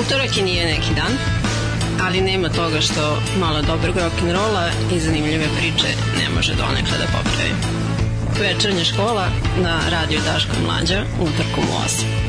Utorak i nije neki dan, ali nema toga što malo dobrog rock'n'rolla i zanimljive priče ne može donekle da popravi. Večernja škola na radiju Daško Mlađa utorkom u 8.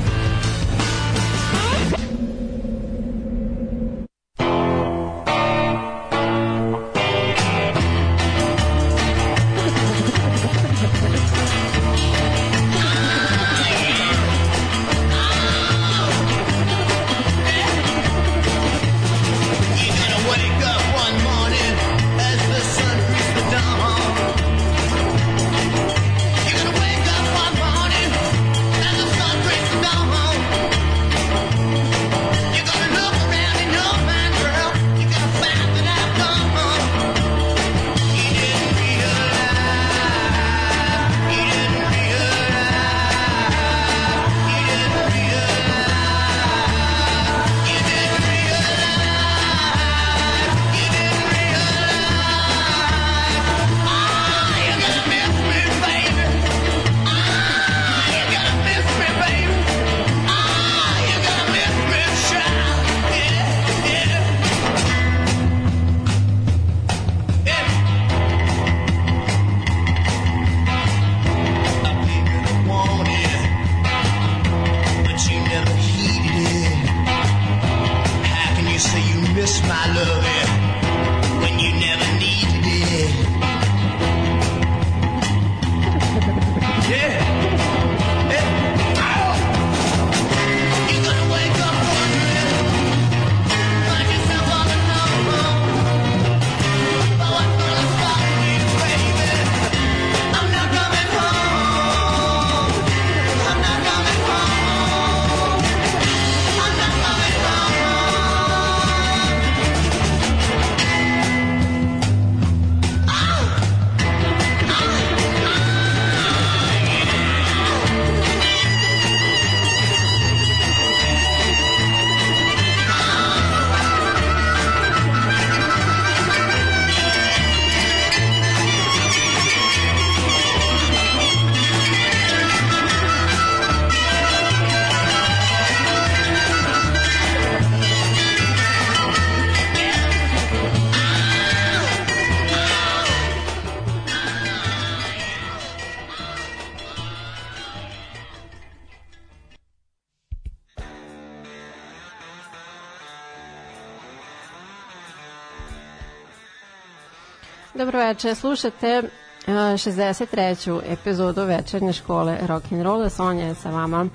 Večer, slušate 63. E, epizodu večernje škole rock'n'rolla, Sonja je sa vama.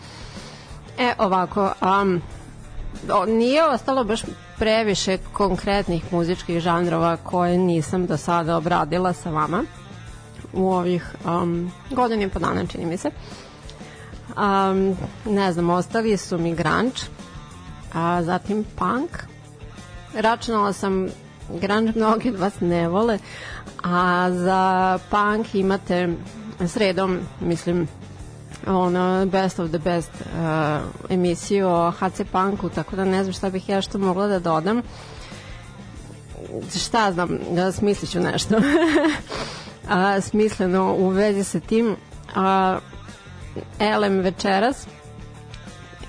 E, ovako, um, nije ostalo baš previše konkretnih muzičkih žanrova koje nisam do sada obradila sa vama u ovih um, godini po dana, čini mi se. Um, ne znam, ostali su mi grunge, a zatim punk. Računala sam grunge mnogi od vas ne vole, a za punk imate sredom, mislim, ono best of the best uh, emisiju o HC Punku, tako da ne znam šta bih ja što mogla da dodam. Šta znam, da smislit ću nešto a, smisleno u vezi sa tim. A, Elem večeras,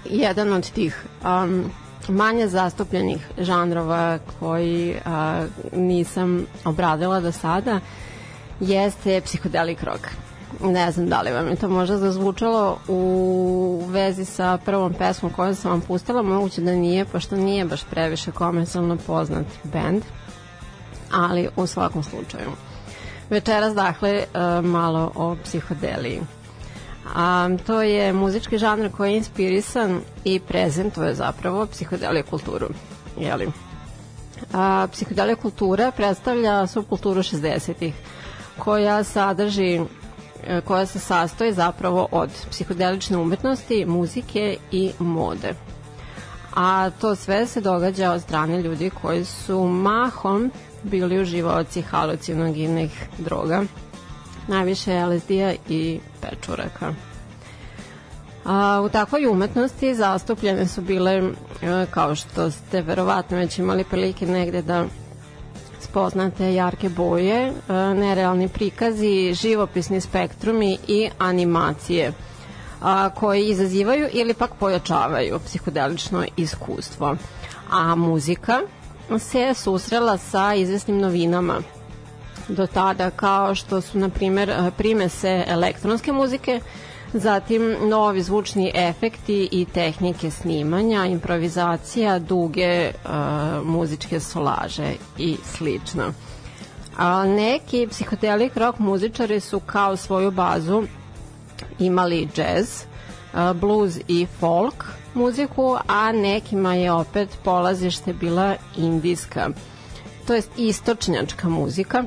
jedan od tih um, manje zastupljenih žanrova koji a, nisam obradila do sada jeste psihodelik rock. Ne znam da li vam je to možda zazvučalo u vezi sa prvom pesmom koju sam vam pustila, moguće da nije, pošto nije baš previše komercijalno poznat band, ali u svakom slučaju. Večeras, dakle, malo o psihodeliji. A, to je muzički žanr koji je inspirisan i prezentuje zapravo psihodeliju kulturu. Jeli? A, psihodelija kultura predstavlja subkulturu 60-ih koja sadrži e, koja se sastoji zapravo od psihodelične umetnosti, muzike i mode. A to sve se događa od strane ljudi koji su mahom bili uživaoci halucinogenih droga najviše LSD-a i pečuraka. A, u takvoj umetnosti zastupljene su bile, e, kao što ste verovatno već imali prilike negde da spoznate jarke boje, e, nerealni prikazi, živopisni spektrumi i animacije. a, koji izazivaju ili pak pojačavaju psihodelično iskustvo. A muzika se susrela sa izvesnim novinama do tada kao što su na primer primese elektronske muzike, zatim novi zvučni efekti i tehnike snimanja, improvizacija, duge uh, muzičke solaže i slično. A neki psihodelik rock muzičari su kao svoju bazu imali jazz, uh, blues i folk muziku, a nekima je opet polazište bila indijska, to jest istočnjačka muzika.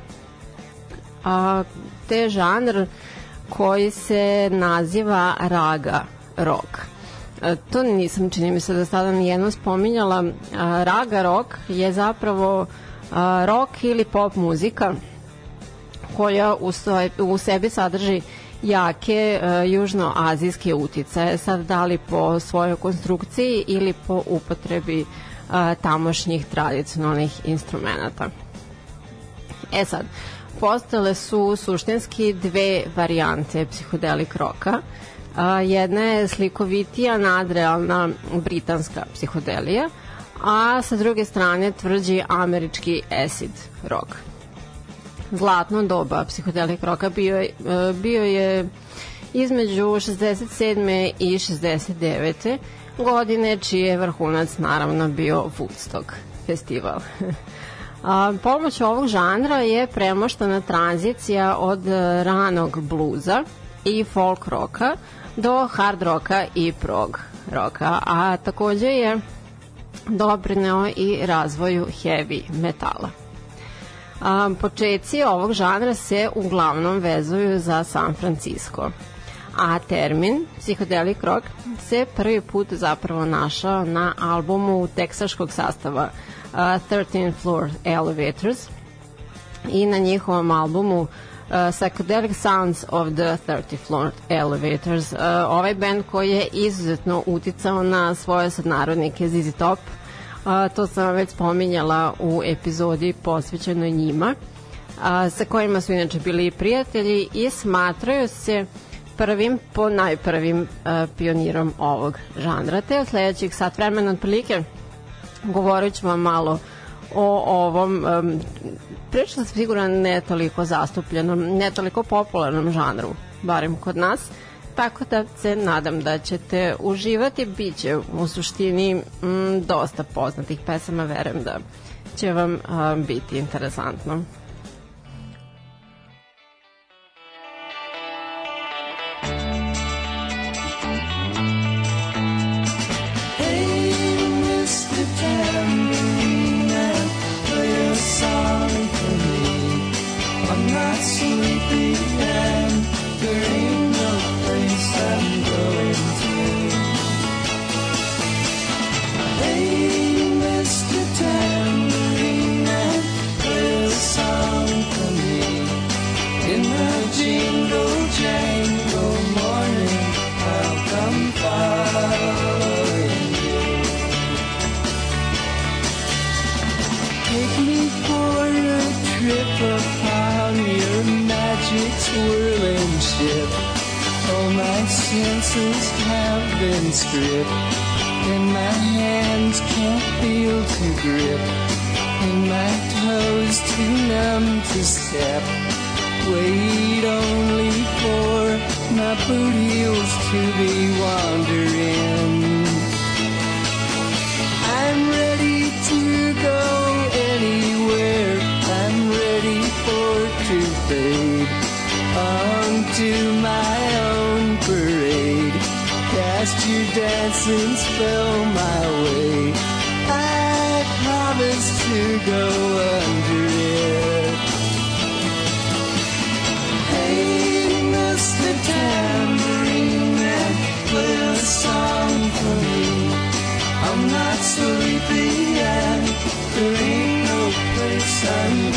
A, te žanr koji se naziva raga rock. E, to nisam čini mi se da sada nijedno spominjala. Raga rock je zapravo rock ili pop muzika koja u, sebi sadrži jake uh, južnoazijske uticaje, sad da li po svojoj konstrukciji ili po upotrebi uh, tamošnjih tradicionalnih instrumenta. E sad, postale su suštinski dve varijante psihodelik roka. A, jedna je slikovitija nadrealna britanska psihodelija, a sa druge strane tvrđi američki acid rock. Zlatno doba psihodelik roka bio je, bio je između 67. i 69. godine, čiji je vrhunac naravno bio Woodstock festival. A, pomoć ovog žanra je premoštana tranzicija od e, ranog bluza i folk roka do hard roka i prog roka, a takođe je doprineo i razvoju heavy metala. A, počeci ovog žanra se uglavnom vezuju za San Francisco, a termin psihodelik rock se prvi put zapravo našao na albumu teksaškog sastava uh, 13 Floor Elevators i na njihovom albumu uh, Psychedelic Sounds of the 30 Floor Elevators. Uh, ovaj band koji je izuzetno uticao na svoje sadnarodnike ZZ Top, uh, to sam već spominjala u epizodi posvećenoj njima, uh, sa kojima su inače bili prijatelji i smatraju se prvim po najprvim uh, pionirom ovog žanra. Te od sledećih sat vremena otprilike govorit ću vam malo o ovom um, prilično sam siguran ne toliko zastupljenom, ne toliko popularnom žanru, barem kod nas, tako da se nadam da ćete uživati, bit će u suštini mm, dosta poznatih pesama, verujem da će vam um, biti interesantno. Senses have been stripped, and my hands can't feel to grip, and my toes too numb to step. Wait only for my boot heels to be wandering. I'm ready to go anywhere. I'm ready for to fade onto dancing spell my way. I promise to go under it. Hey, Mr. Tambourine Man, play a song for me. I'm not sleepy and there ain't no place I'm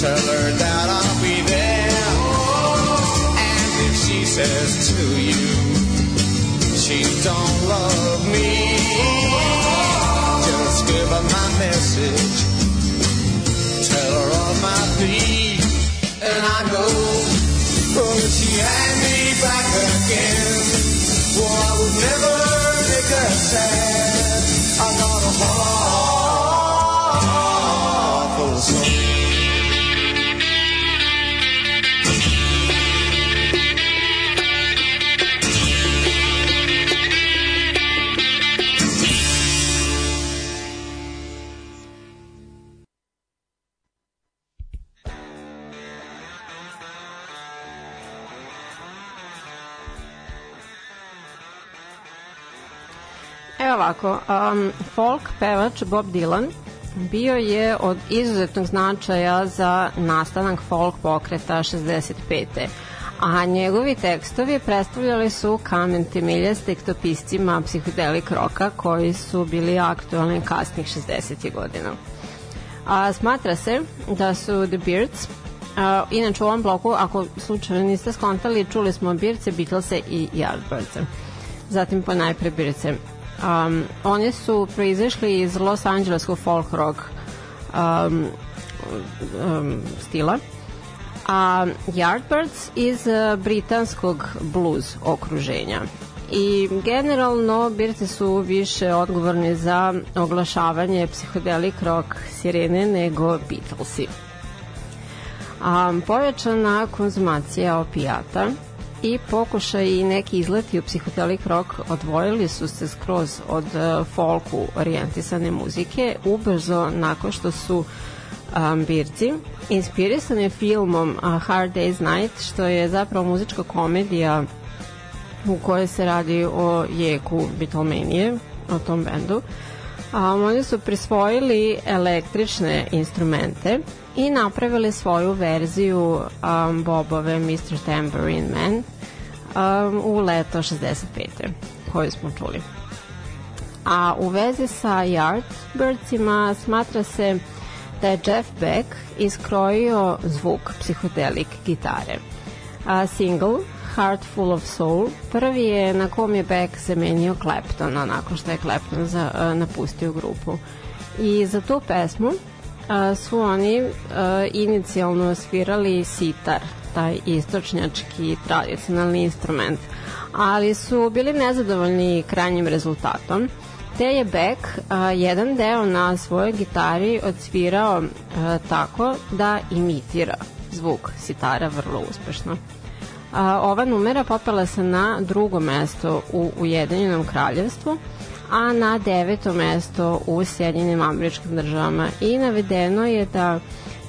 tell her that I'll be there. And if she says to you, she don't love me, just give her my message. Tell her of my plea, and I know, oh, if she had me back again, well, I would never make her sad. I got a heart ovako, um, folk pevač Bob Dylan bio je od izuzetnog značaja za nastanak folk pokreta 65. A njegovi tekstovi predstavljali su kamen temelja s tekstopiscima psihodelik roka koji su bili aktualni kasnih 60. godina. A, smatra se da su The Beards A, inače u ovom bloku, ako slučajno niste skontali, čuli smo Beardse, Beatlese i Yardbirdse. Zatim po najpre Beardse. Um, oni su proizašli iz Los Angeleskog folk rock um, um, stila, a Yardbirds iz uh, britanskog blues okruženja. I generalno Birce su više odgovorni za oglašavanje psihodelik rock sirene nego Beatlesi. A, pojačana konzumacija opijata i pokušaj i neki izleti u psihodelik rock odvojili su se skroz od uh, folku orijentisane muzike ubrzo nakon što su um, Birci inspirisani filmom uh, Hard Day's Night što je zapravo muzička komedija u kojoj se radi o jeku Beatlemanije, o tom bendu. A, oni su prisvojili električne instrumente i napravili svoju verziju um, Bobove Mr. Tambourine Man um, u leto 65. koju smo čuli. A u vezi sa Yardbirdsima smatra se da je Jeff Beck iskrojio zvuk psihodelik gitare. A single Heart Full of Soul prvi je na kom je Beck zamenio Claptona nakon što je Clapton za, uh, napustio grupu. I za tu pesmu uh, su oni uh, inicijalno svirali sitar, taj istočnjački tradicionalni instrument, ali su bili nezadovoljni krajnjim rezultatom te je Beck a, jedan deo na svojoj gitari odsvirao a, tako da imitira zvuk sitara vrlo uspešno. A, ova numera popela se na drugo mesto u Ujedinjenom kraljevstvu, a na deveto mesto u Sjedinjenim američkim državama i navedeno je da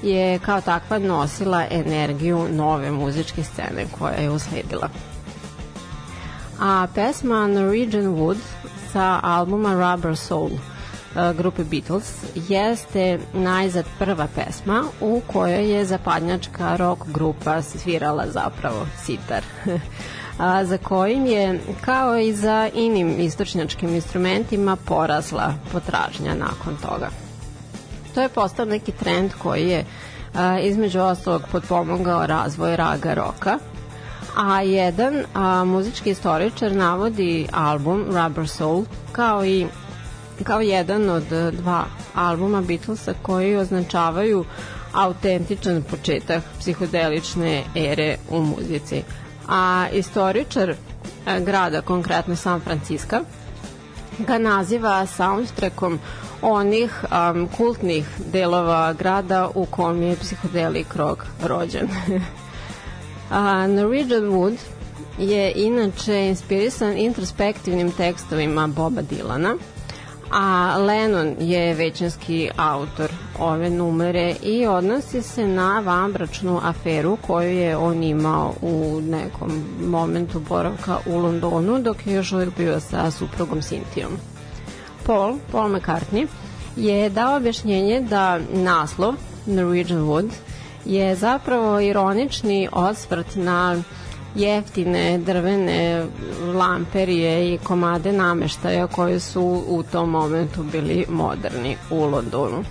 je kao takva nosila energiju nove muzičke scene koja je usledila. A pesma Norwegian Wood sa albuma Rubber Soul grupe Beatles jeste najzad prva pesma u kojoj je zapadnjačka rock grupa svirala zapravo sitar. a, za kojim je, kao i za inim istočnjačkim instrumentima, porasla potražnja nakon toga. To je postao neki trend koji je a, između ostalog potpomogao razvoj raga roka, A jedan a, muzički istoričar navodi album Rubber Soul kao i kao jedan od dva albuma Beatlesa koji označavaju autentičan početak psihodelične ere u muzici. A istoričar grada, konkretno San Francisco, ga naziva soundtrackom onih um, kultnih delova grada u kom je psihodelik rock rođen. A, Norwegian Wood je inače inspirisan introspektivnim tekstovima Boba Dilana, a Lennon je većinski autor ove numere i odnosi se na vanbračnu aferu koju je on imao u nekom momentu boravka u Londonu dok je još uvijek bio sa suprugom Sintijom. Paul, Paul McCartney, je dao objašnjenje da naslov Norwegian Wood je zapravo ironični osvrt na jeftine drvene lamperije i komade nameštaja koji su u tom momentu bili moderni u Londonu.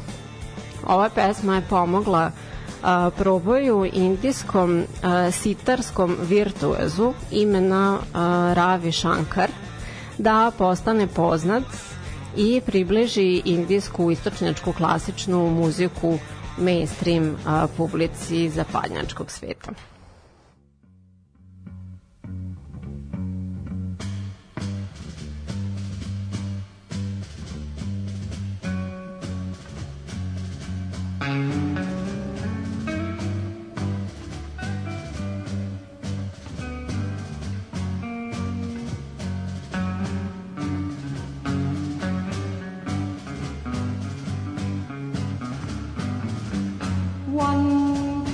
Ova pesma je pomogla a, proboju indijskom a, sitarskom virtuezu imena a, Ravi Shankar da postane poznat i približi indijsku istočnjačku klasičnu muziku mainstream a, publici zapadnjačkog sveta. One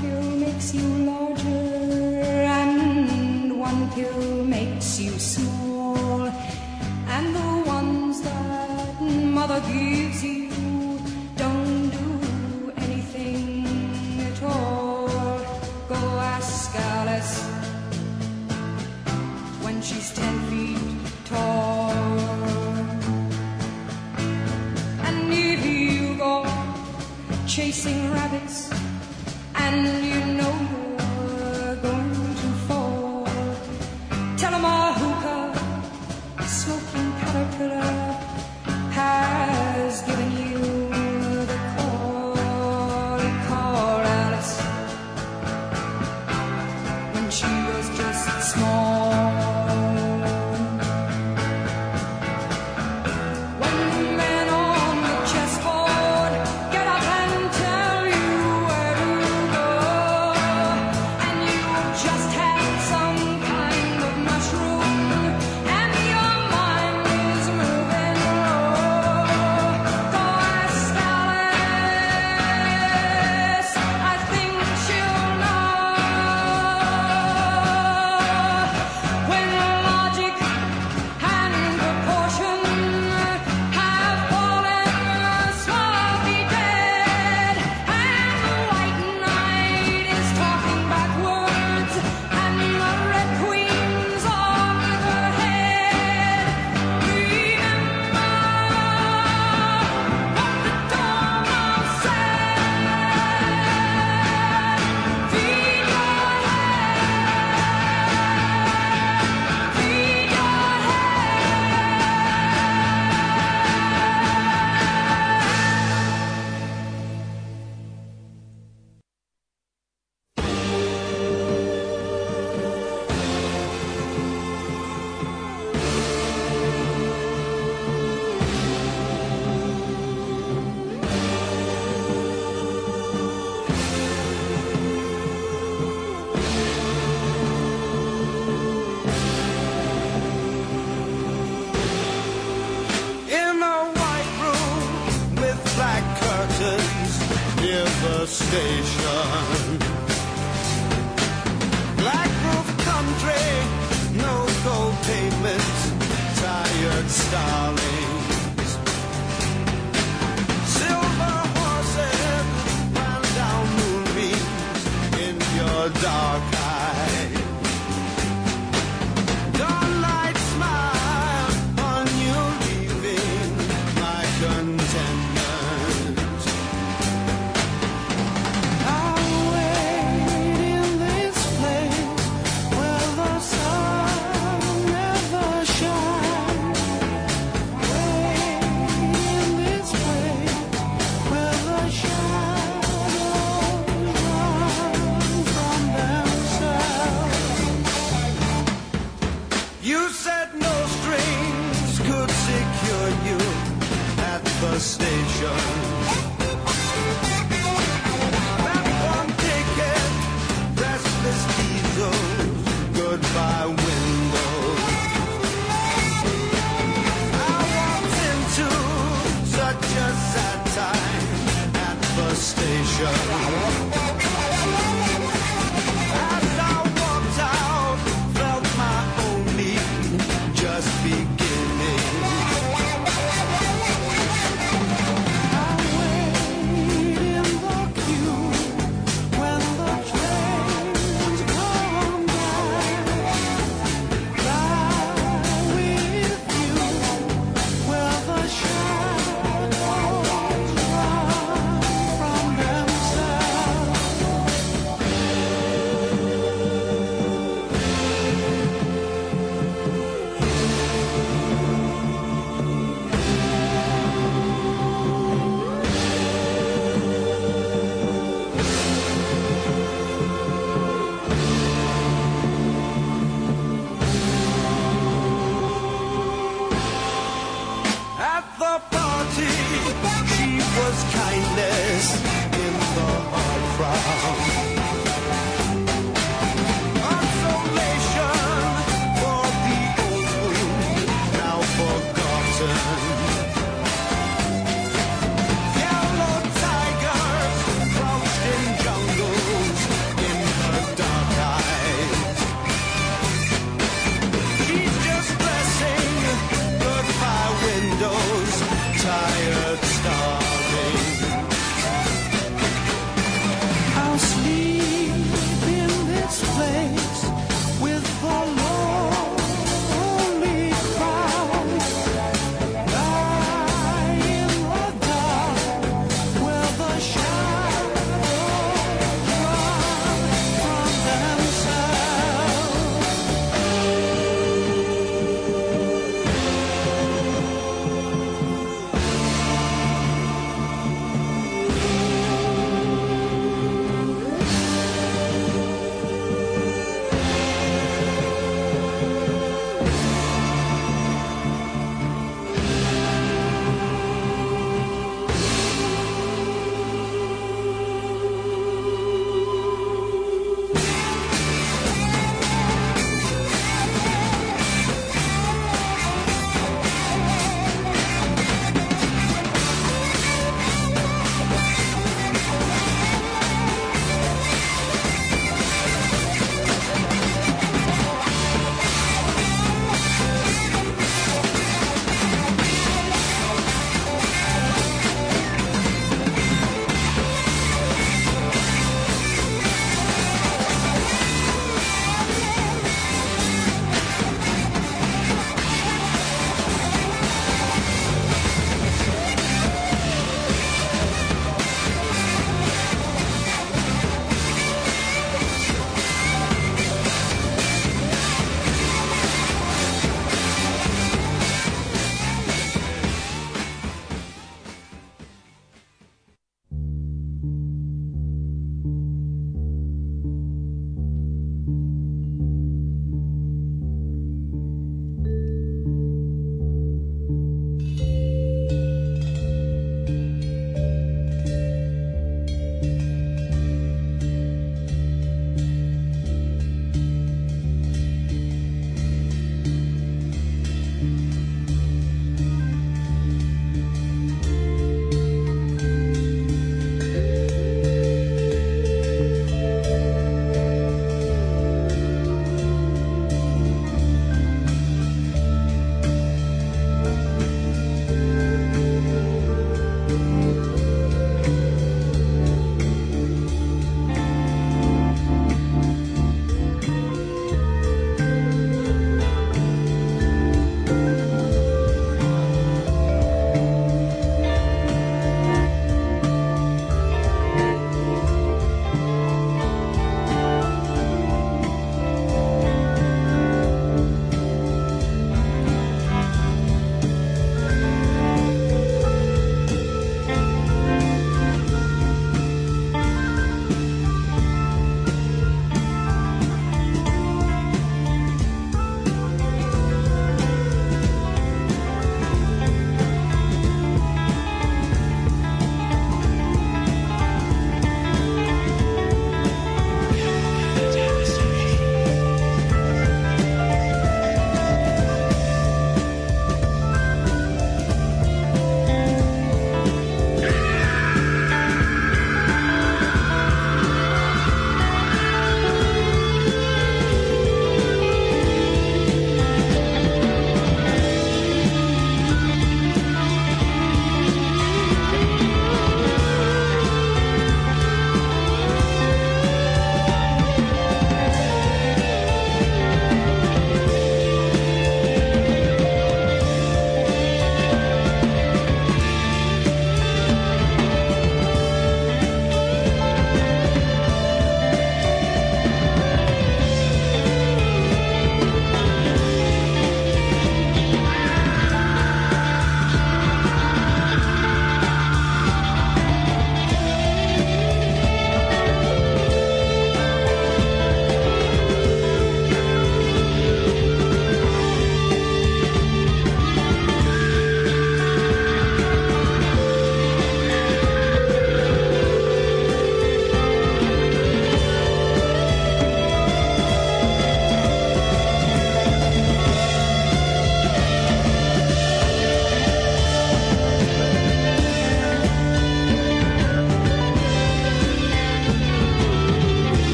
pill makes you larger, and one pill makes you small. And the ones that mother gives she's ten feet tall. And if you go chasing rabbits and you know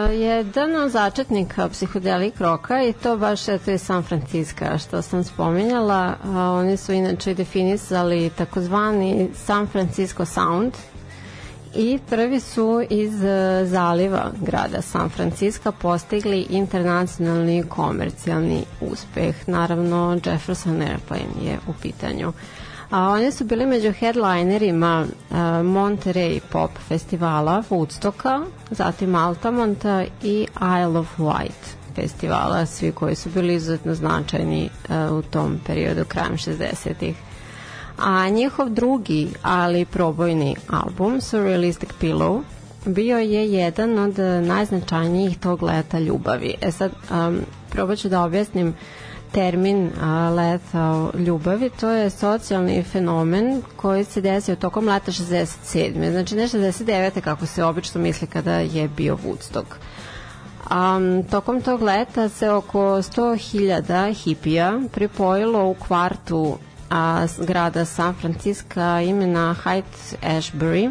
jedan od začetnika psihodelik roka i to baš eto je San Francisco što sam spominjala. Oni su inače definisali takozvani San Francisco Sound i prvi su iz e, zaliva grada San Francisco postigli internacionalni komercijalni uspeh. Naravno, Jefferson Airplane je u pitanju. A oni su bili među headlinerima uh, Monterey Pop festivala, Woodstocka, zatim Altamonta i Isle of Wight festivala, svi koji su bili izuzetno značajni uh, u tom periodu krajem 60-ih. A njihov drugi, ali probojni album, Surrealistic Pillow, bio je jedan od najznačajnijih tog leta ljubavi. E sad, um, probat ću da objasnim termin a, leta ljubavi, to je socijalni fenomen koji se desio tokom leta 67. Znači ne 69. kako se obično misli kada je bio Woodstock. Um, tokom tog leta se oko 100.000 hipija pripojilo u kvartu a, grada San Francisco imena Hyde Ashbury,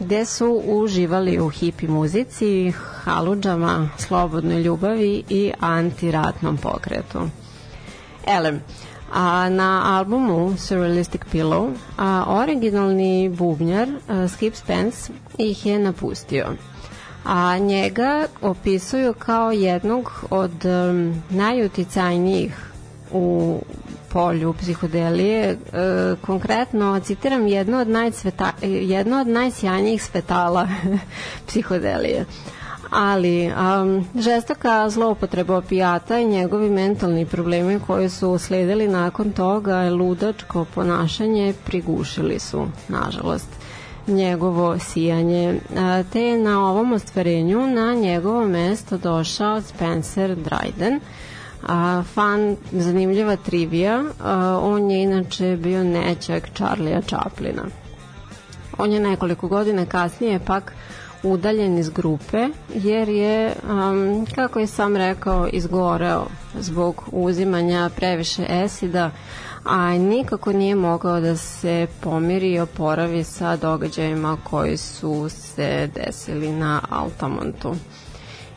gde su uživali u hipi muzici, haludžama, slobodnoj ljubavi i antiratnom pokretu. Elem, a na albumu Surrealistic Pillow a, originalni bubnjar a, Skip Spence ih je napustio. A njega opisuju kao jednog od um, najuticajnijih u polju psihodelije. E, konkretno citiram jedno od najcveta, jedno od najsjajnijih svetala psihodelije ali um, žestoka zloupotreba opijata i njegovi mentalni problemi koji su sledili nakon toga ludačko ponašanje prigušili su, nažalost njegovo sijanje, te je na ovom ostvarenju na njegovo mesto došao Spencer Dryden, a, fan, zanimljiva trivija, on je inače bio nećak Charlie'a Chaplina. On je nekoliko godina kasnije pak udaljen iz grupe jer je, um, kako je sam rekao, izgoreo zbog uzimanja previše esida, a nikako nije mogao da se pomiri i oporavi sa događajima koji su se desili na Altamontu.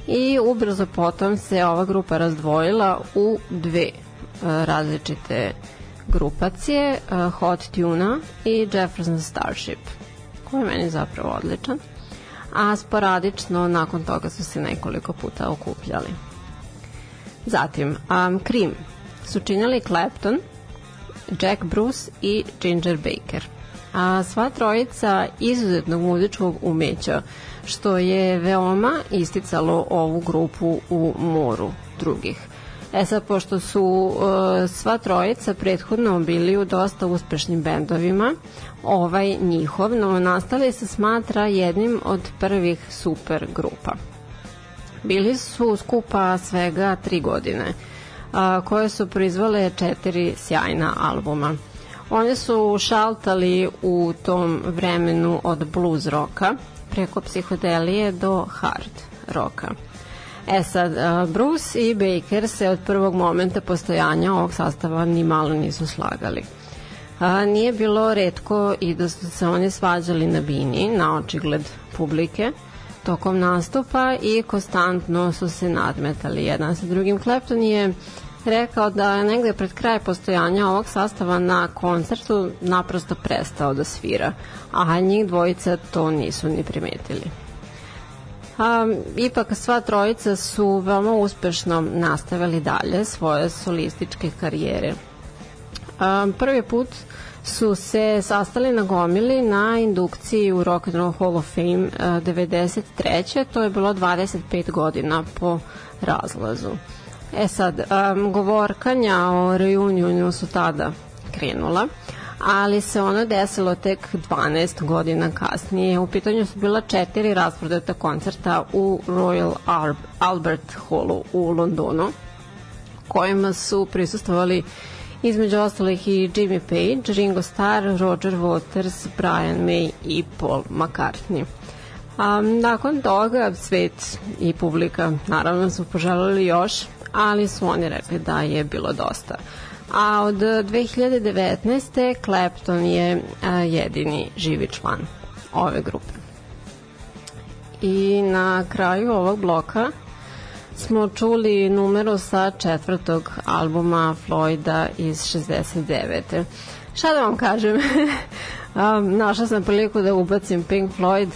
I ubrzo potom se ova grupa razdvojila u dve uh, različite grupacije, uh, Hot Tuna i Jefferson Starship, koji je meni zapravo odličan a sporadično nakon toga su se nekoliko puta okupljali. Zatim, um, Cream su činjali Clapton, Jack Bruce i Ginger Baker. A sva trojica izuzetnog muzičkog umeća, što je veoma isticalo ovu grupu u moru drugih. E sad, pošto su uh, sva trojica prethodno bili u dosta uspešnim bendovima, ovaj njihov novonastali se smatra jednim od prvih super grupa. Bili su skupa svega tri godine, a, koje su proizvale četiri sjajna albuma. Oni su šaltali u tom vremenu od blues roka preko psihodelije do hard roka. E sad, Bruce i Baker se od prvog momenta postojanja ovog sastava ni malo nisu slagali. A, nije bilo redko i da su se oni svađali na bini, na očigled publike, tokom nastupa i konstantno su se nadmetali jedan sa drugim. Clapton je rekao da je negde pred kraj postojanja ovog sastava na koncertu naprosto prestao da svira, a njih dvojica to nisu ni primetili. A, ipak sva trojica su veoma uspešno nastavili dalje svoje solističke karijere. A, prvi put su se sastali na gomili na indukciji u Rock and Roll Hall of Fame 93. To je bilo 25 godina po razlazu. E sad, um, govorkanja o reunionu su tada krenula ali se ono desilo tek 12 godina kasnije. U pitanju su bila četiri rasprodata koncerta u Royal Albert Hallu u Londonu, kojima su prisustovali između ostalih i Jimmy Page, Ringo Starr, Roger Waters, Brian May i Paul McCartney. A, nakon toga svet i publika naravno su poželjeli još, ali su oni rekli da je bilo dosta a od 2019. Clapton je a, jedini živi član ove grupe. i na kraju ovog bloka smo čuli numero sa četvrtog albuma Floyda iz 69. Šta da vam kažem? našla sam priliku da ubacim Pink Floyd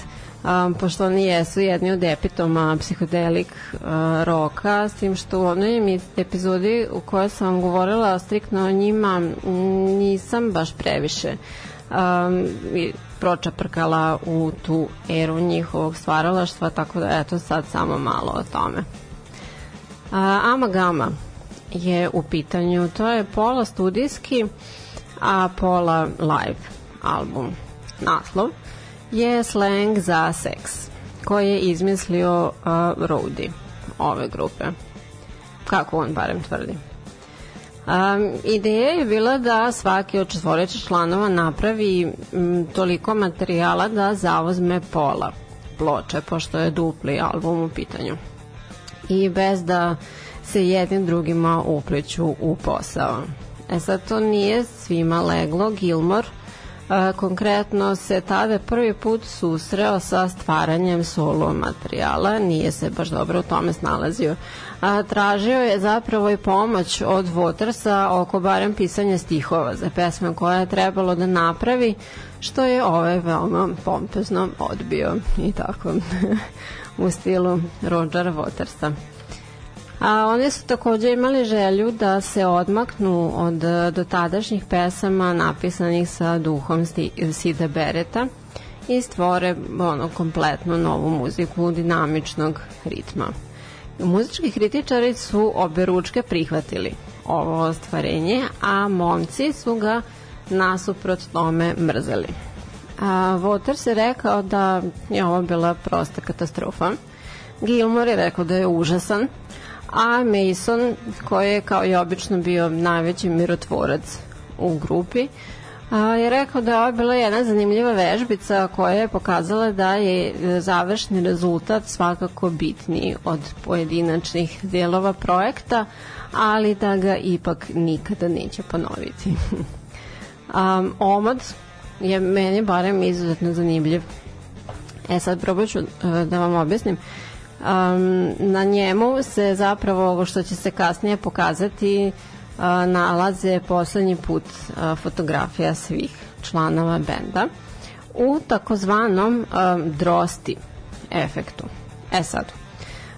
um, pošto oni jesu jedni od epitoma psihodelik uh, roka, s tim što u onoj epizodi u kojoj sam vam govorila striktno o njima m, nisam baš previše um, pročaprkala u tu eru njihovog stvaralaštva, tako da eto sad samo malo o tome. A, Amagama je u pitanju, to je pola studijski, a pola live album. Naslov je slang za seks, koji je izmislio uh, Rody ove grupe. Kako on barem tvrdi. Um, ideja je bila da svaki od četvoreća članova napravi m, toliko materijala da zavozme pola ploče, pošto je dupli album u pitanju. I bez da se jednim drugima upliću u posao. E sad, to nije svima leglo. Gilmore konkretno se tada prvi put susreo sa stvaranjem solo materijala, nije se baš dobro u tome snalazio. A, tražio je zapravo i pomoć od Watersa oko barem pisanja stihova za pesme koje je trebalo da napravi, što je ovaj veoma pompezno odbio i tako u stilu Rogera Watersa. A oni su takođe imali želju da se odmaknu od e, dotadašnjih pesama napisanih sa duhom Sida Bereta i stvore ono kompletno novu muziku dinamičnog ritma. Muzički kritičari su obe ručke prihvatili ovo ostvarenje, a momci su ga nasuprot tome mrzeli. A, Waters je rekao da je ovo bila prosta katastrofa. Gilmore je rekao da je užasan, a Mason, koji je kao i obično bio najveći mirotvorac u grupi, a, je rekao da je ovo bila jedna zanimljiva vežbica koja je pokazala da je e, završni rezultat svakako bitniji od pojedinačnih delova projekta, ali da ga ipak nikada neće ponoviti. um, omad je meni barem izuzetno zanimljiv. E sad probat ću e, da vam objasnim. Um, na njemu se zapravo ovo što će se kasnije pokazati uh, nalaze poslednji put uh, fotografija svih članova benda u takozvanom um, drosti efektu. E sad,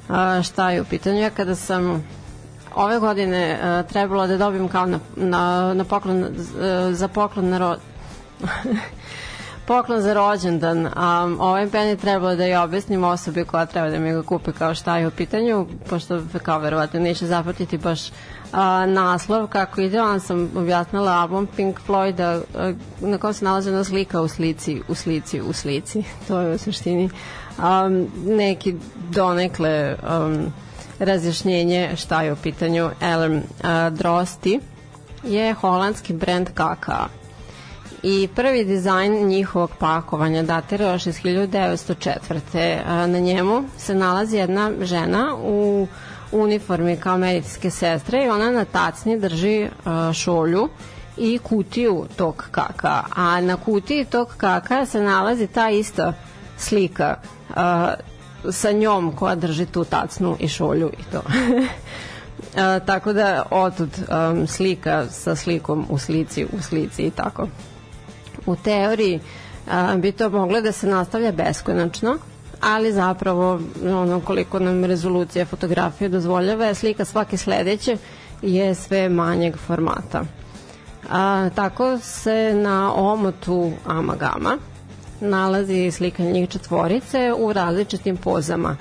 uh, šta je u pitanju? Ja kada sam ove godine uh, trebalo da dobijem kao na, na, na poklon, uh, za poklon na ro... poklon za rođendan. Um, ovaj band je trebalo da je objasnim osobi koja treba da mi ga kupi kao šta je u pitanju, pošto kao verovatno neće zapratiti baš a, naslov kako ide, on sam objasnila album Pink Floyda a, na kom se nalazi jedna slika u slici, u slici, u slici. to je u suštini um, neki donekle um, razjašnjenje šta je u pitanju Elm uh, Drosti je holandski brand KK i prvi dizajn njihovog pakovanja datira još iz 1904. A, Na njemu se nalazi jedna žena u uniformi kao medicinske sestre i ona na tacni drži šolju i kutiju tog kaka. A na kutiji tog kaka se nalazi ta ista slika sa njom koja drži tu tacnu i šolju i to. A, tako da otud um, slika sa slikom u slici u slici i tako u teoriji a, bi to moglo da se nastavlja beskonačno, ali zapravo ono koliko nam rezolucija fotografije dozvoljava je slika svake sledeće je sve manjeg formata. A, tako se na omotu Amagama nalazi slika njih četvorice u različitim pozama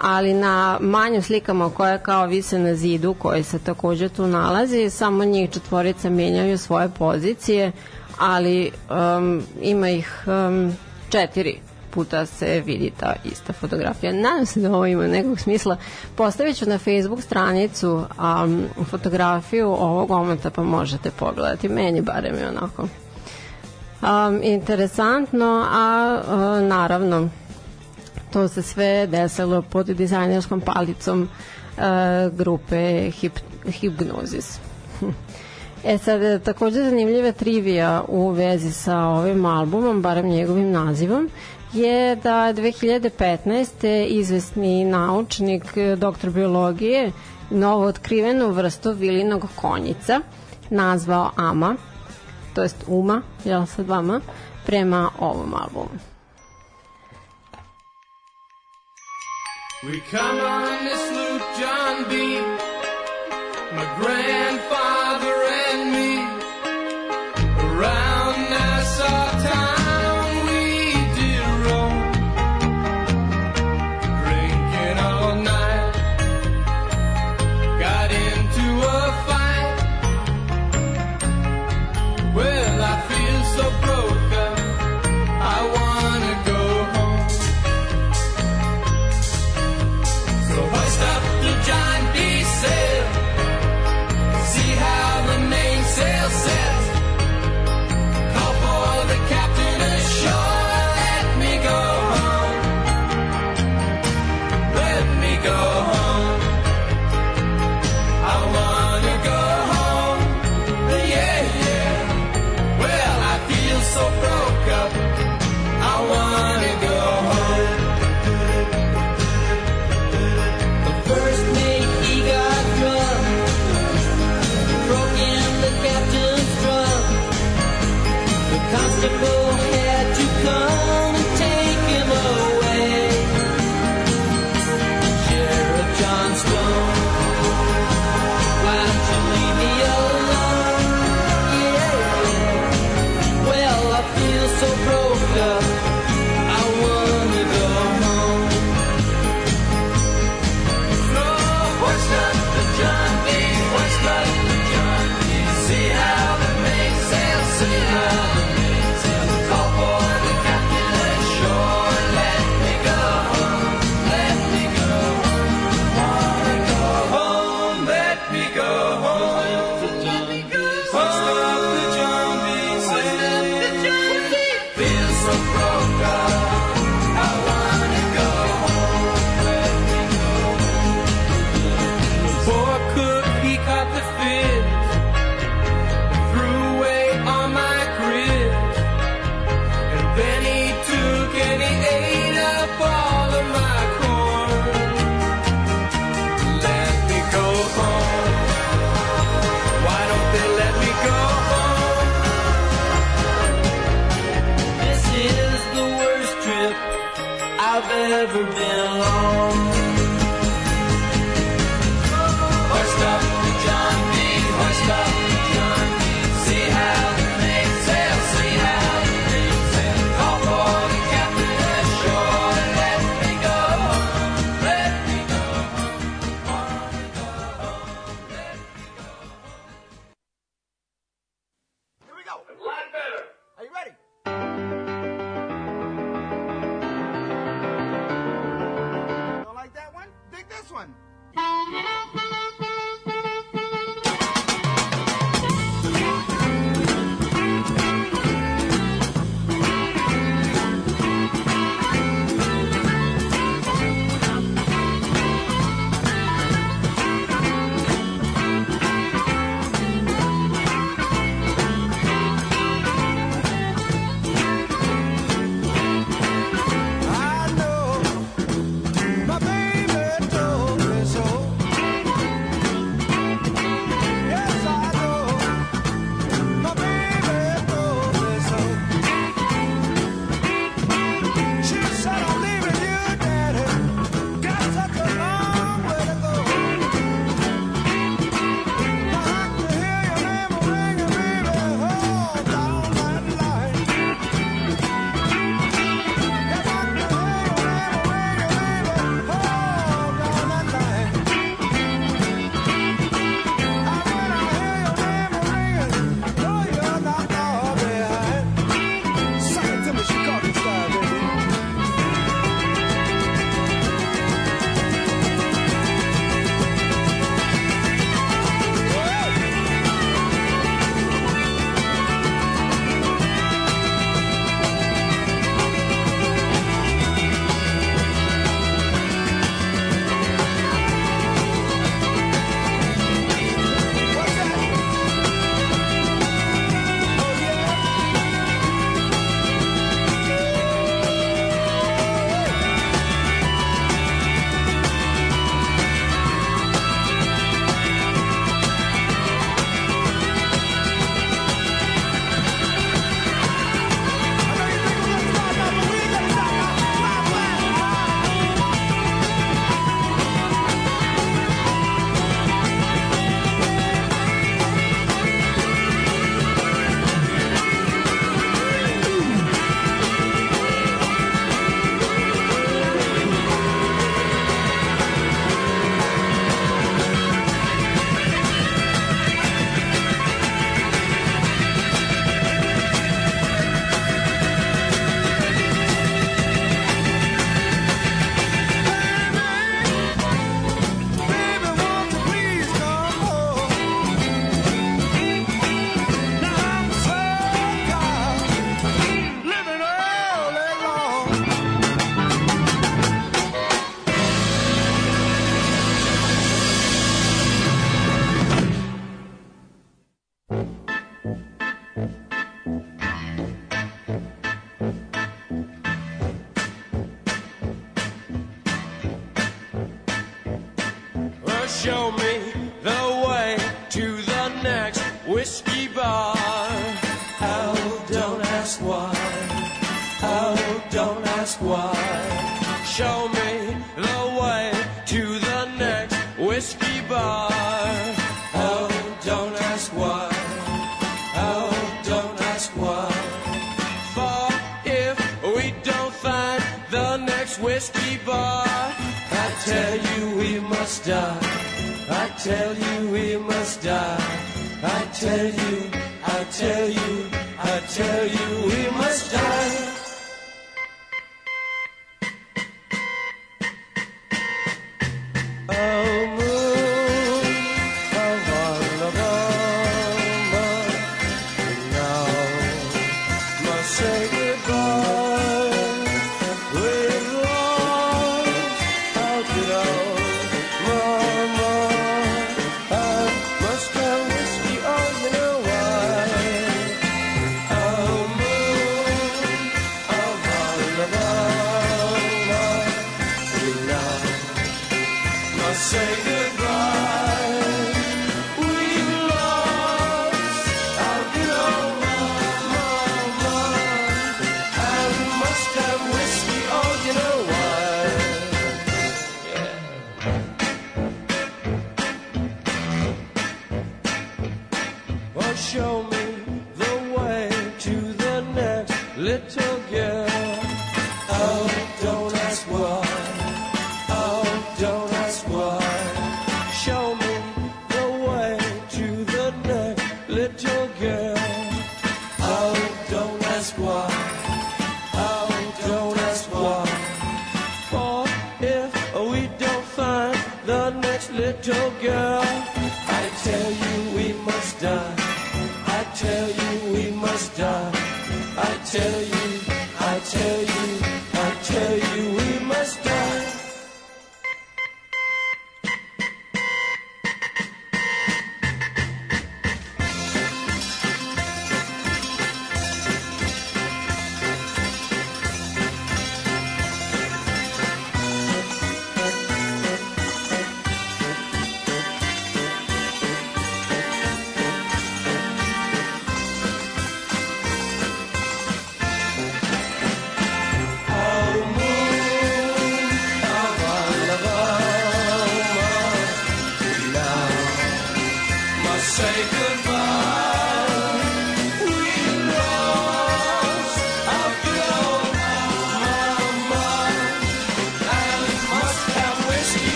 ali na manjim slikama koje kao vise na zidu koji se takođe tu nalazi samo njih četvorica menjaju svoje pozicije ali um, ima ih um, četiri puta se vidi ta ista fotografija. Nadam se da ovo ima nekog smisla. Postavit ću na Facebook stranicu um, fotografiju ovog omota pa možete pogledati. Meni barem je onako um, interesantno, a uh, naravno to se sve desilo pod dizajnerskom palicom uh, grupe Hip, Hipgnosis. E sad, takođe zanimljiva trivija u vezi sa ovim albumom, barem njegovim nazivom, je da 2015. izvesni naučnik, e, doktor biologije, novo otkrivenu vrstu vilinog konjica nazvao Ama, to jest Uma, jel sa dvama, prema ovom albumu. We come on this loop, John B. My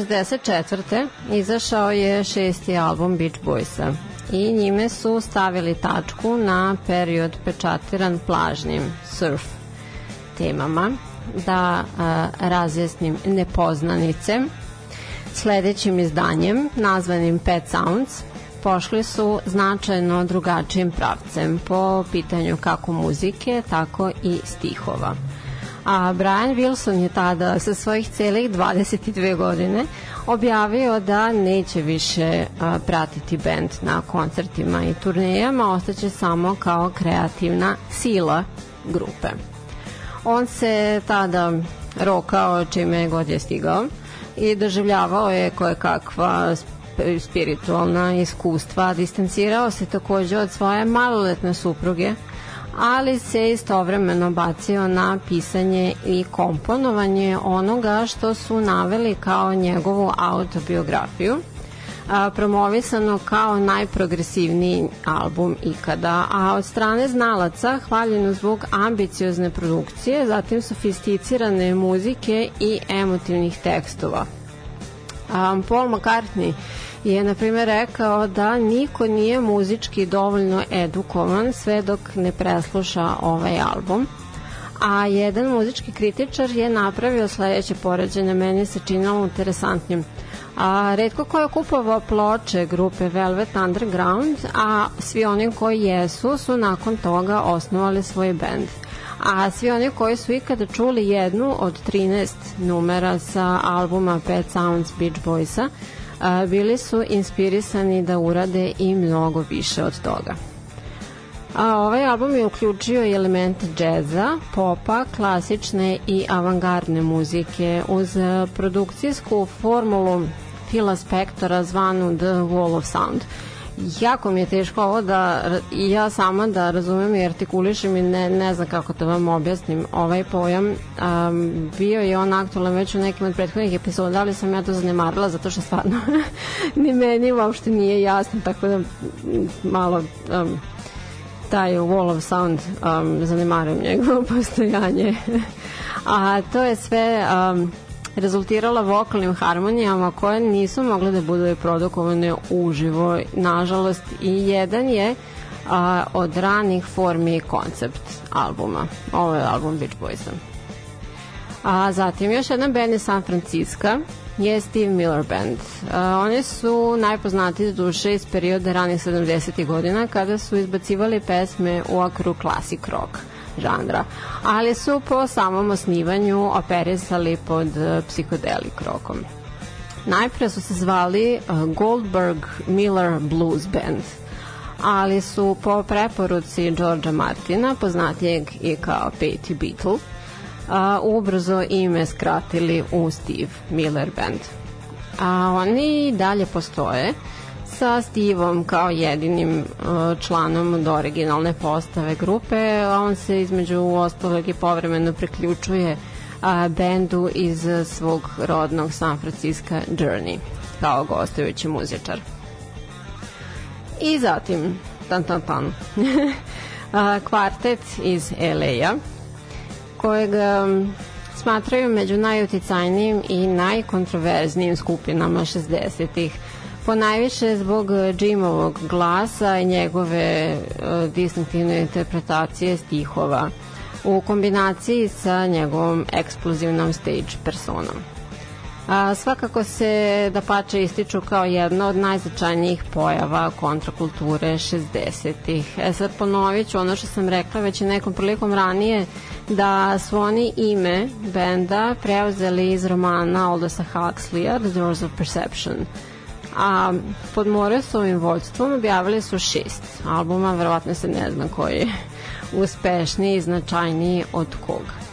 1964. izašao je šesti album Beach Boysa i njime su stavili tačku na period pečatiran plažnim surf temama da a, razjasnim nepoznanice sledećim izdanjem nazvanim Pet Sounds pošli su značajno drugačijim pravcem po pitanju kako muzike, tako i stihova. A Brian Wilson je tada sa svojih celih 22 godine objavio da neće više a, pratiti bend na koncertima i turnejama, ostaće samo kao kreativna sila grupe. On se tada rokao čime god je stigao i doživljavao je koje kakva sp- spiritualna iskustva, distancirao se takođe od svoje maloletne supruge, ali se istovremeno bacio na pisanje i komponovanje onoga što su naveli kao njegovu autobiografiju promovisano kao najprogresivniji album ikada, a od strane znalaca hvaljeno zbog ambiciozne produkcije, zatim sofisticirane muzike i emotivnih tekstova. Paul McCartney je na primjer rekao da niko nije muzički dovoljno edukovan sve dok ne presluša ovaj album a jedan muzički kritičar je napravio sledeće poređenje, meni se činilo interesantnim. A, redko ko je kupovao ploče grupe Velvet Underground, a svi oni koji jesu su nakon toga osnovali svoj bend. A svi oni koji su ikada čuli jednu od 13 numera sa albuma Pet Sounds Beach Boysa, bili su inspirisani da urade i mnogo više od toga. A ovaj album je uključio i elemente džeza, popa, klasične i avangardne muzike uz produkcijsku formulu Phila Spectora zvanu The Wall of Sound. Jako mi je teško ovo da i ja sama da razumem i artikulišem i ne, ne znam kako da vam objasnim ovaj pojam. Um, bio je on aktualan već u nekim od prethodnih epizoda, ali sam ja to zanemarila zato što stvarno ni meni uopšte nije jasno, tako da malo um, taj Wall of Sound um, zanemarujem njegovo postojanje. A to je sve um, rezultiralo vokalnim harmonijama koje nisu mogle da budu produkovane uživo, nažalost, i jedan je a, od ranih formi koncept albuma. Ovo je album Beach Boysa. A zatim još jedna band iz San Francisco je Steve Miller Band. Uh, oni su najpoznatiji duše iz perioda ranih 70. godina kada su izbacivali pesme u okru classic rock žanra, ali su po samom osnivanju operisali pod uh, psihodelik rockom. Najpre su se zvali uh, Goldberg Miller Blues Band, ali su po preporuci Georgia Martina, poznatijeg i kao Patti Beatle, a, ubrzo ime skratili u Steve Miller Band. A oni dalje postoje sa Steveom kao jedinim uh, članom od originalne postave grupe, a on se između ostalog i povremeno priključuje a, bendu iz svog rodnog San Francisco Journey kao gostujući muzičar. I zatim, tan tan tan, kvartet iz LA-a, kojeg um, smatraju među najuticajnijim i najkontroverznijim skupinama 60-ih po najviše zbog Jimovog glasa i njegove uh, distinktivne interpretacije stihova u kombinaciji sa njegovom eksplozivnom stage personom. A, svakako se da pače ističu kao jedna od najznačajnijih pojava kontrakulture 60-ih. E sad ponovit ću ono što sam rekla već i nekom prilikom ranije da su oni ime benda preuzeli iz romana Aldosa Huxleya The Doors of Perception a pod Morrisovim vođstvom objavili su šest albuma, verovatno se ne zna koji je uspešniji i značajniji od koga.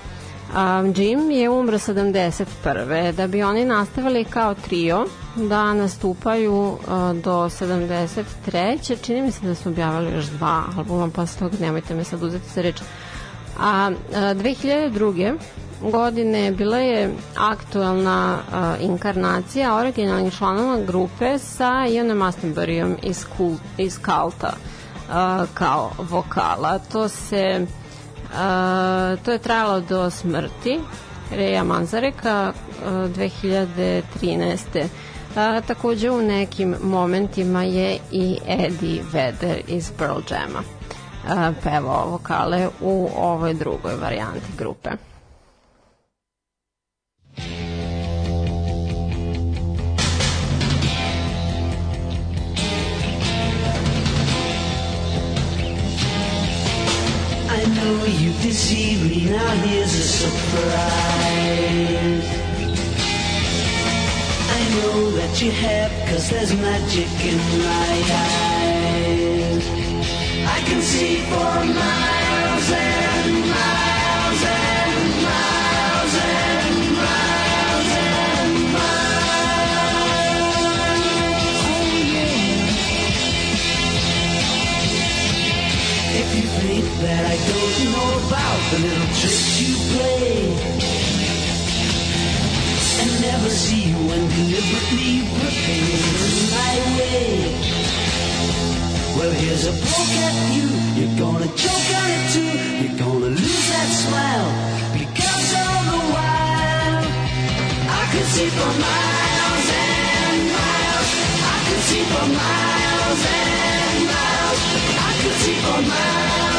Um, Jim je umro 71. Da bi oni nastavili kao trio da nastupaju uh, do 73. Čini mi se da su objavili još dva albuma, pa s tog nemojte me sad uzeti sa reč. A uh, 2002 godine bila je aktuelna uh, inkarnacija originalnih članova grupe sa Ianom Astenburyom iz, iz Kalta uh, kao vokala. To se uh, to je trajalo do smrti Reja Manzareka uh, 2013. A, takođe u nekim momentima je i Eddie Vedder iz Pearl Jama pevao vokale u ovoj drugoj varijanti grupe. You me, now here's a surprise. I know that you have, cause there's magic in my eyes. I can see for miles and miles and miles and miles and miles. Oh yeah. If you think that I don't the little tricks you play and never see you and deliberately put things my way. Well, here's a poke at you. You're gonna choke on it too. You're gonna lose that smile because all the while I could see for miles and miles. I could see for miles and miles. I could see for miles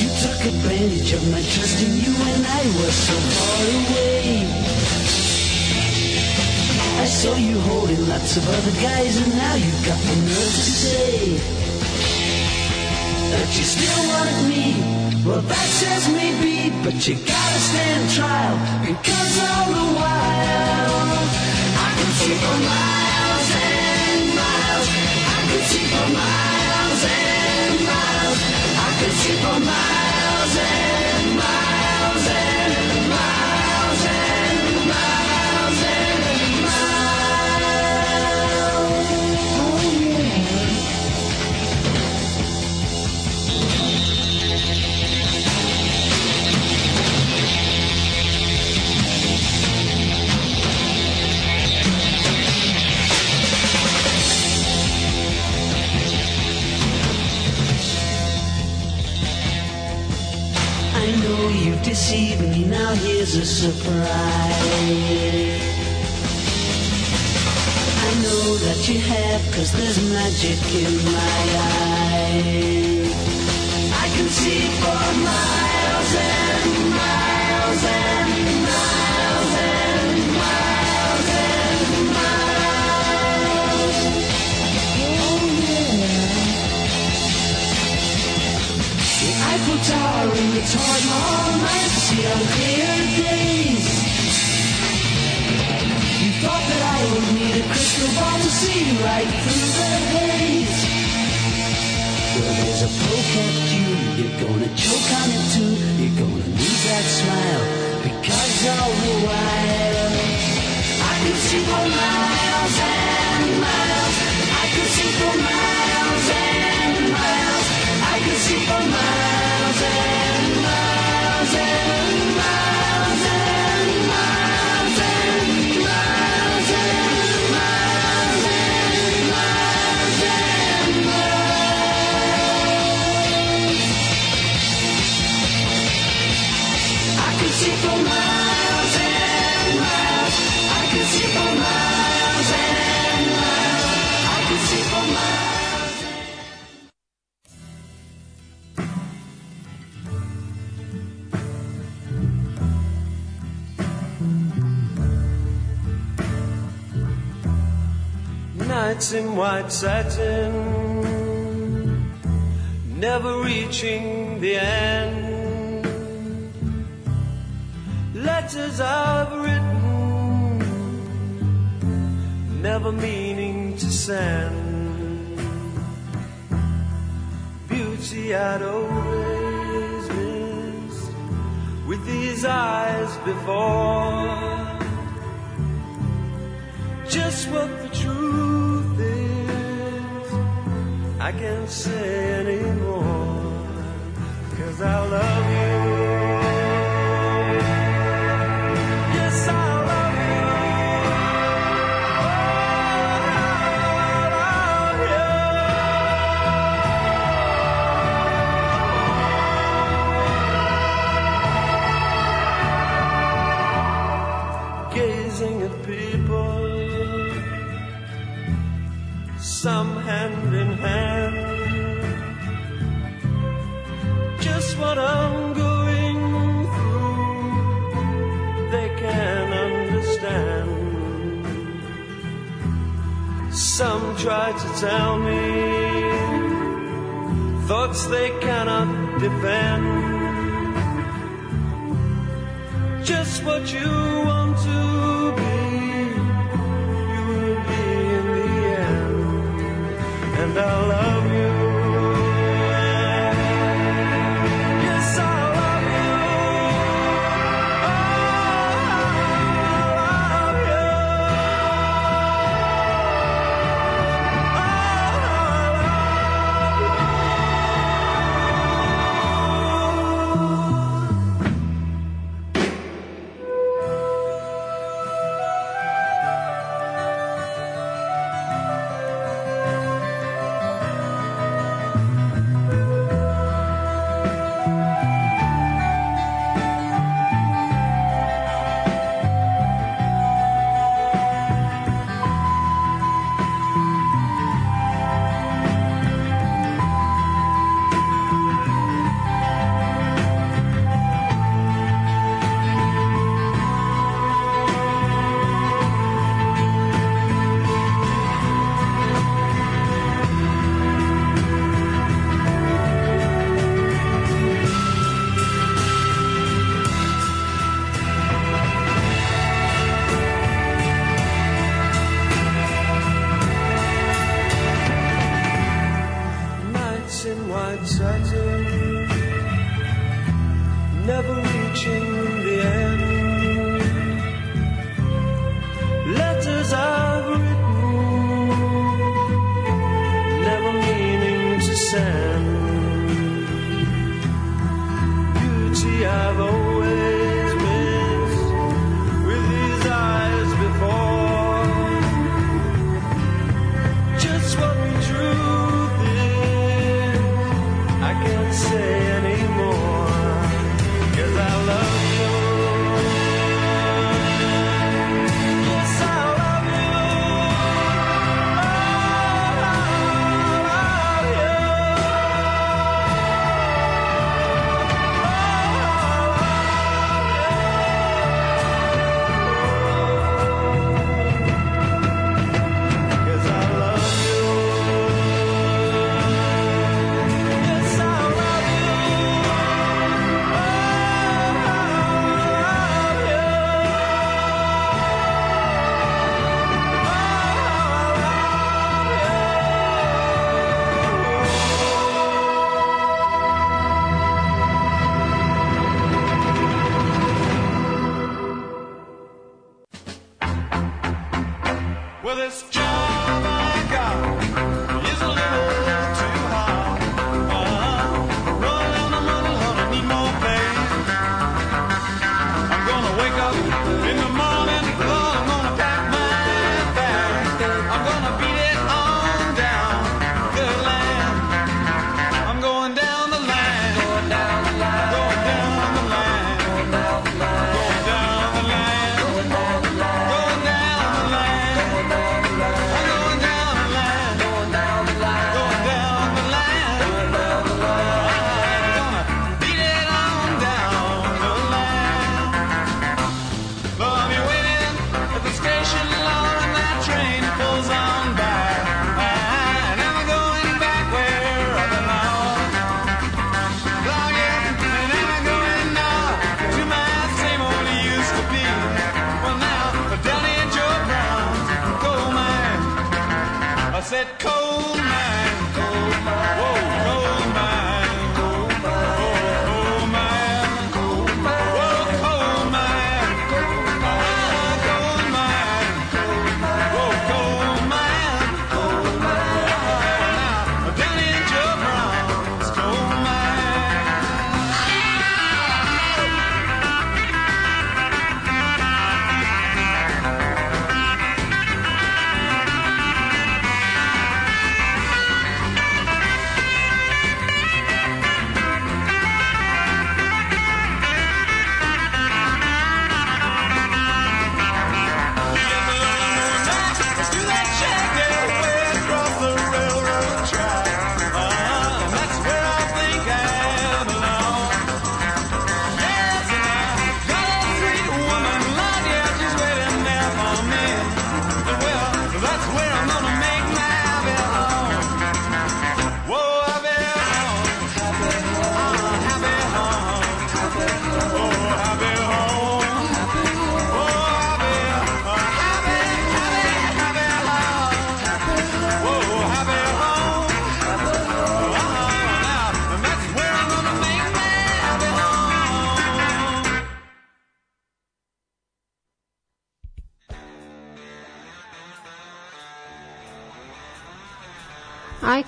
you took advantage of my trust in you when I was so far away. I saw you holding lots of other guys and now you've got the nerve to say that you still want me. Well, that says maybe but you gotta stand trial because all the while I could see for miles and miles. I could see for miles and miles. I could see for miles and magic in my eyes. I can see for miles and miles and miles and miles and miles. Oh yeah. The Eiffel Tower in the Taj Mahal night, see on clear days. You thought that I would need a crystal ball to see right through haze. Well, there's a poke at you, you're gonna choke on it too. You're gonna lose that smile because all the while I could see for miles and miles. I could see for miles and miles. I could see for miles White satin, never reaching the end. Letters I've written, never meaning to send. Beauty I'd always missed with these eyes before just what the truth. I can't say anymore, cause I love you. Try to tell me thoughts they cannot defend. Just what you want to be, you will be in the end and I love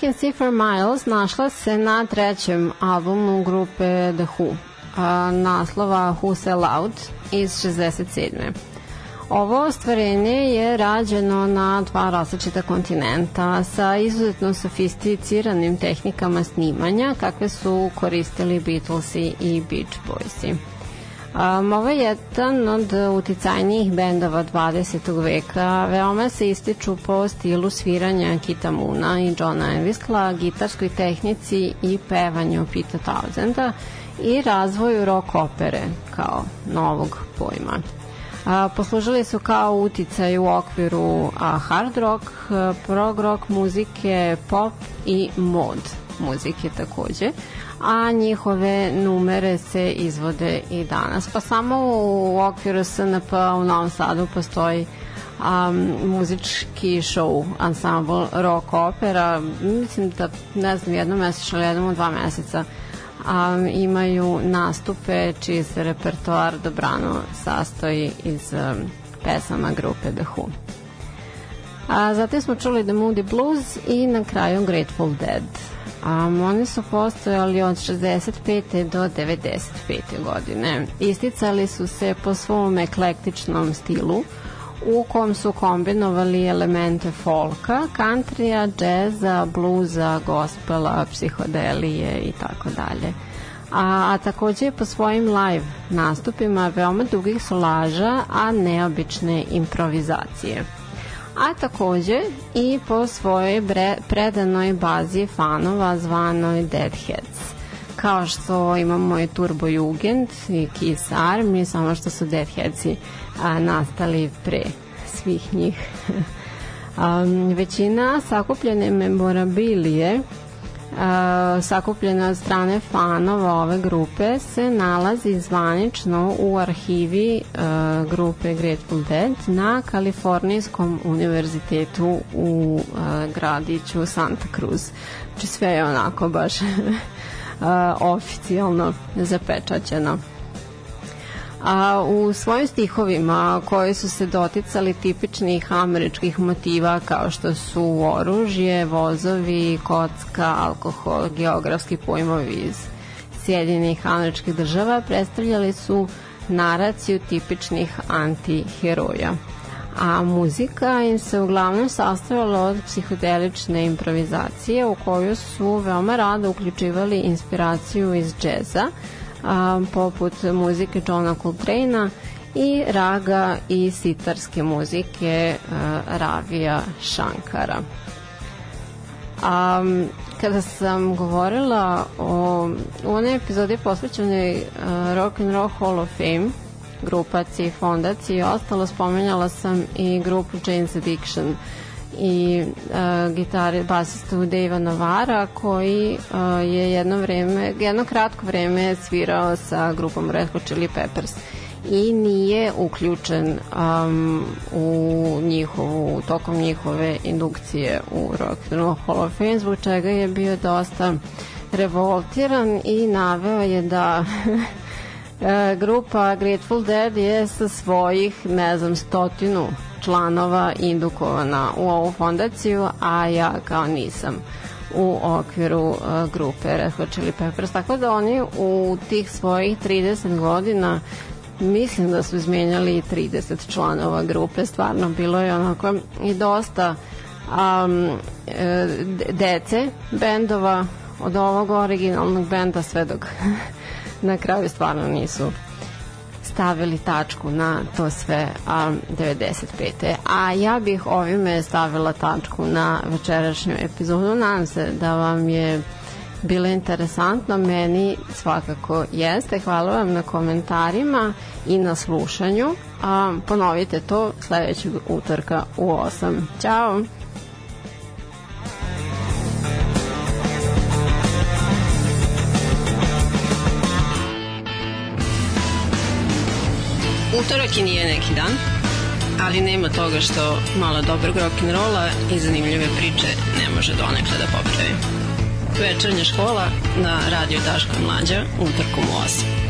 Can See For Miles našla se na trećem albumu grupe The Who, a, naslova Who Sell Out iz 67. Ovo ostvarenje je rađeno na dva različita kontinenta sa izuzetno sofisticiranim tehnikama snimanja kakve su koristili Beatlesi i Beach Boysi. Um, ovo je jedan od uticajnijih bendova 20. veka. Veoma se ističu po stilu sviranja Kita Muna i Johna Enviskla, gitarskoj tehnici i pevanju Pita Townsenda i razvoju rock opere kao novog pojma. A, poslužili su kao uticaj u okviru a, hard rock, prog rock muzike, pop i mod muzike takođe a njihove numere se izvode i danas. Pa samo u okviru SNP u Novom Sadu postoji um, muzički show, ansambl rock opera, mislim da ne znam jednom mesečno ili jednom u dva meseca um, imaju nastupe čiji se repertoar dobrano sastoji iz um, pesama grupe The Who. A zatim smo čuli The Moody Blues i na kraju Grateful Dead. Um, oni su postojali od 65. do 95. godine. Isticali su se po svom eklektičnom stilu, u kom su kombinovali elemente folka, countrya, džeza, bluza, gospela, psihodelije i tako dalje. A, a takođe po svojim live nastupima veoma dugih solaža, a neobične improvizacije a takođe i po svojoj bre, predanoj bazi fanova zvanoj Deadheads kao što imamo i Turbo Jugend i Kiss Army, samo što su Deadheadsi a, nastali pre svih njih. um, većina sakupljene memorabilije sakupljena od strane fanova ove grupe se nalazi zvanično u arhivi grupe Grateful Dead na Kalifornijskom univerzitetu u gradiću Santa Cruz. Znači sve je onako baš oficijalno zapečaćeno. A u svojim stihovima koji su se doticali tipičnih američkih motiva kao što su oružje, vozovi, kocka, alkohol, geografski pojmovi iz Sjedinjenih američkih država predstavljali su naraciju tipičnih antiheroja. A muzika im se uglavnom sastavila od psihodelične improvizacije u koju su veoma rado uključivali inspiraciju iz džeza, a, poput muzike Johna Coltrane'a i raga i sitarske muzike a, Ravija Shankara. A, kada sam govorila o u onoj epizodi posvećenoj uh, Rock and Roll Hall of Fame grupaciji, fondaciji i ostalo, spomenjala sam i grupu Jane's Addiction i uh, gitare basistu Dave Navara koji uh, je jedno vreme, jedno kratko vreme svirao sa grupom Red Hot Chili Peppers i nije uključen um, u njihovu, tokom njihove indukcije u Rock and Roll Hall of Fame, zbog čega je bio dosta revoltiran i naveo je da e, grupa Grateful Dead je sa svojih, ne znam, stotinu članova indukovana u ovu fondaciju, a ja kao nisam u okviru uh, grupe Red Hot Chili Peppers. Tako da oni u tih svojih 30 godina mislim da su izmenjali i 30 članova grupe, stvarno bilo je onako i dosta um, e, dece bendova od ovog originalnog benda sve dok na kraju stvarno nisu stavili tačku na to sve a, 95. A ja bih ovime stavila tačku na večerašnju epizodu. Nadam se da vam je bilo interesantno, meni svakako jeste. Hvala vam na komentarima i na slušanju. A, ponovite to sledećeg utorka u 8. Ćao! Utorak i nije neki dan, ali nema toga što malo dobrog rock'n'rolla i zanimljive priče ne može donekle da popravi. Večernja škola na radio Daško Mlađa utorkom u 8.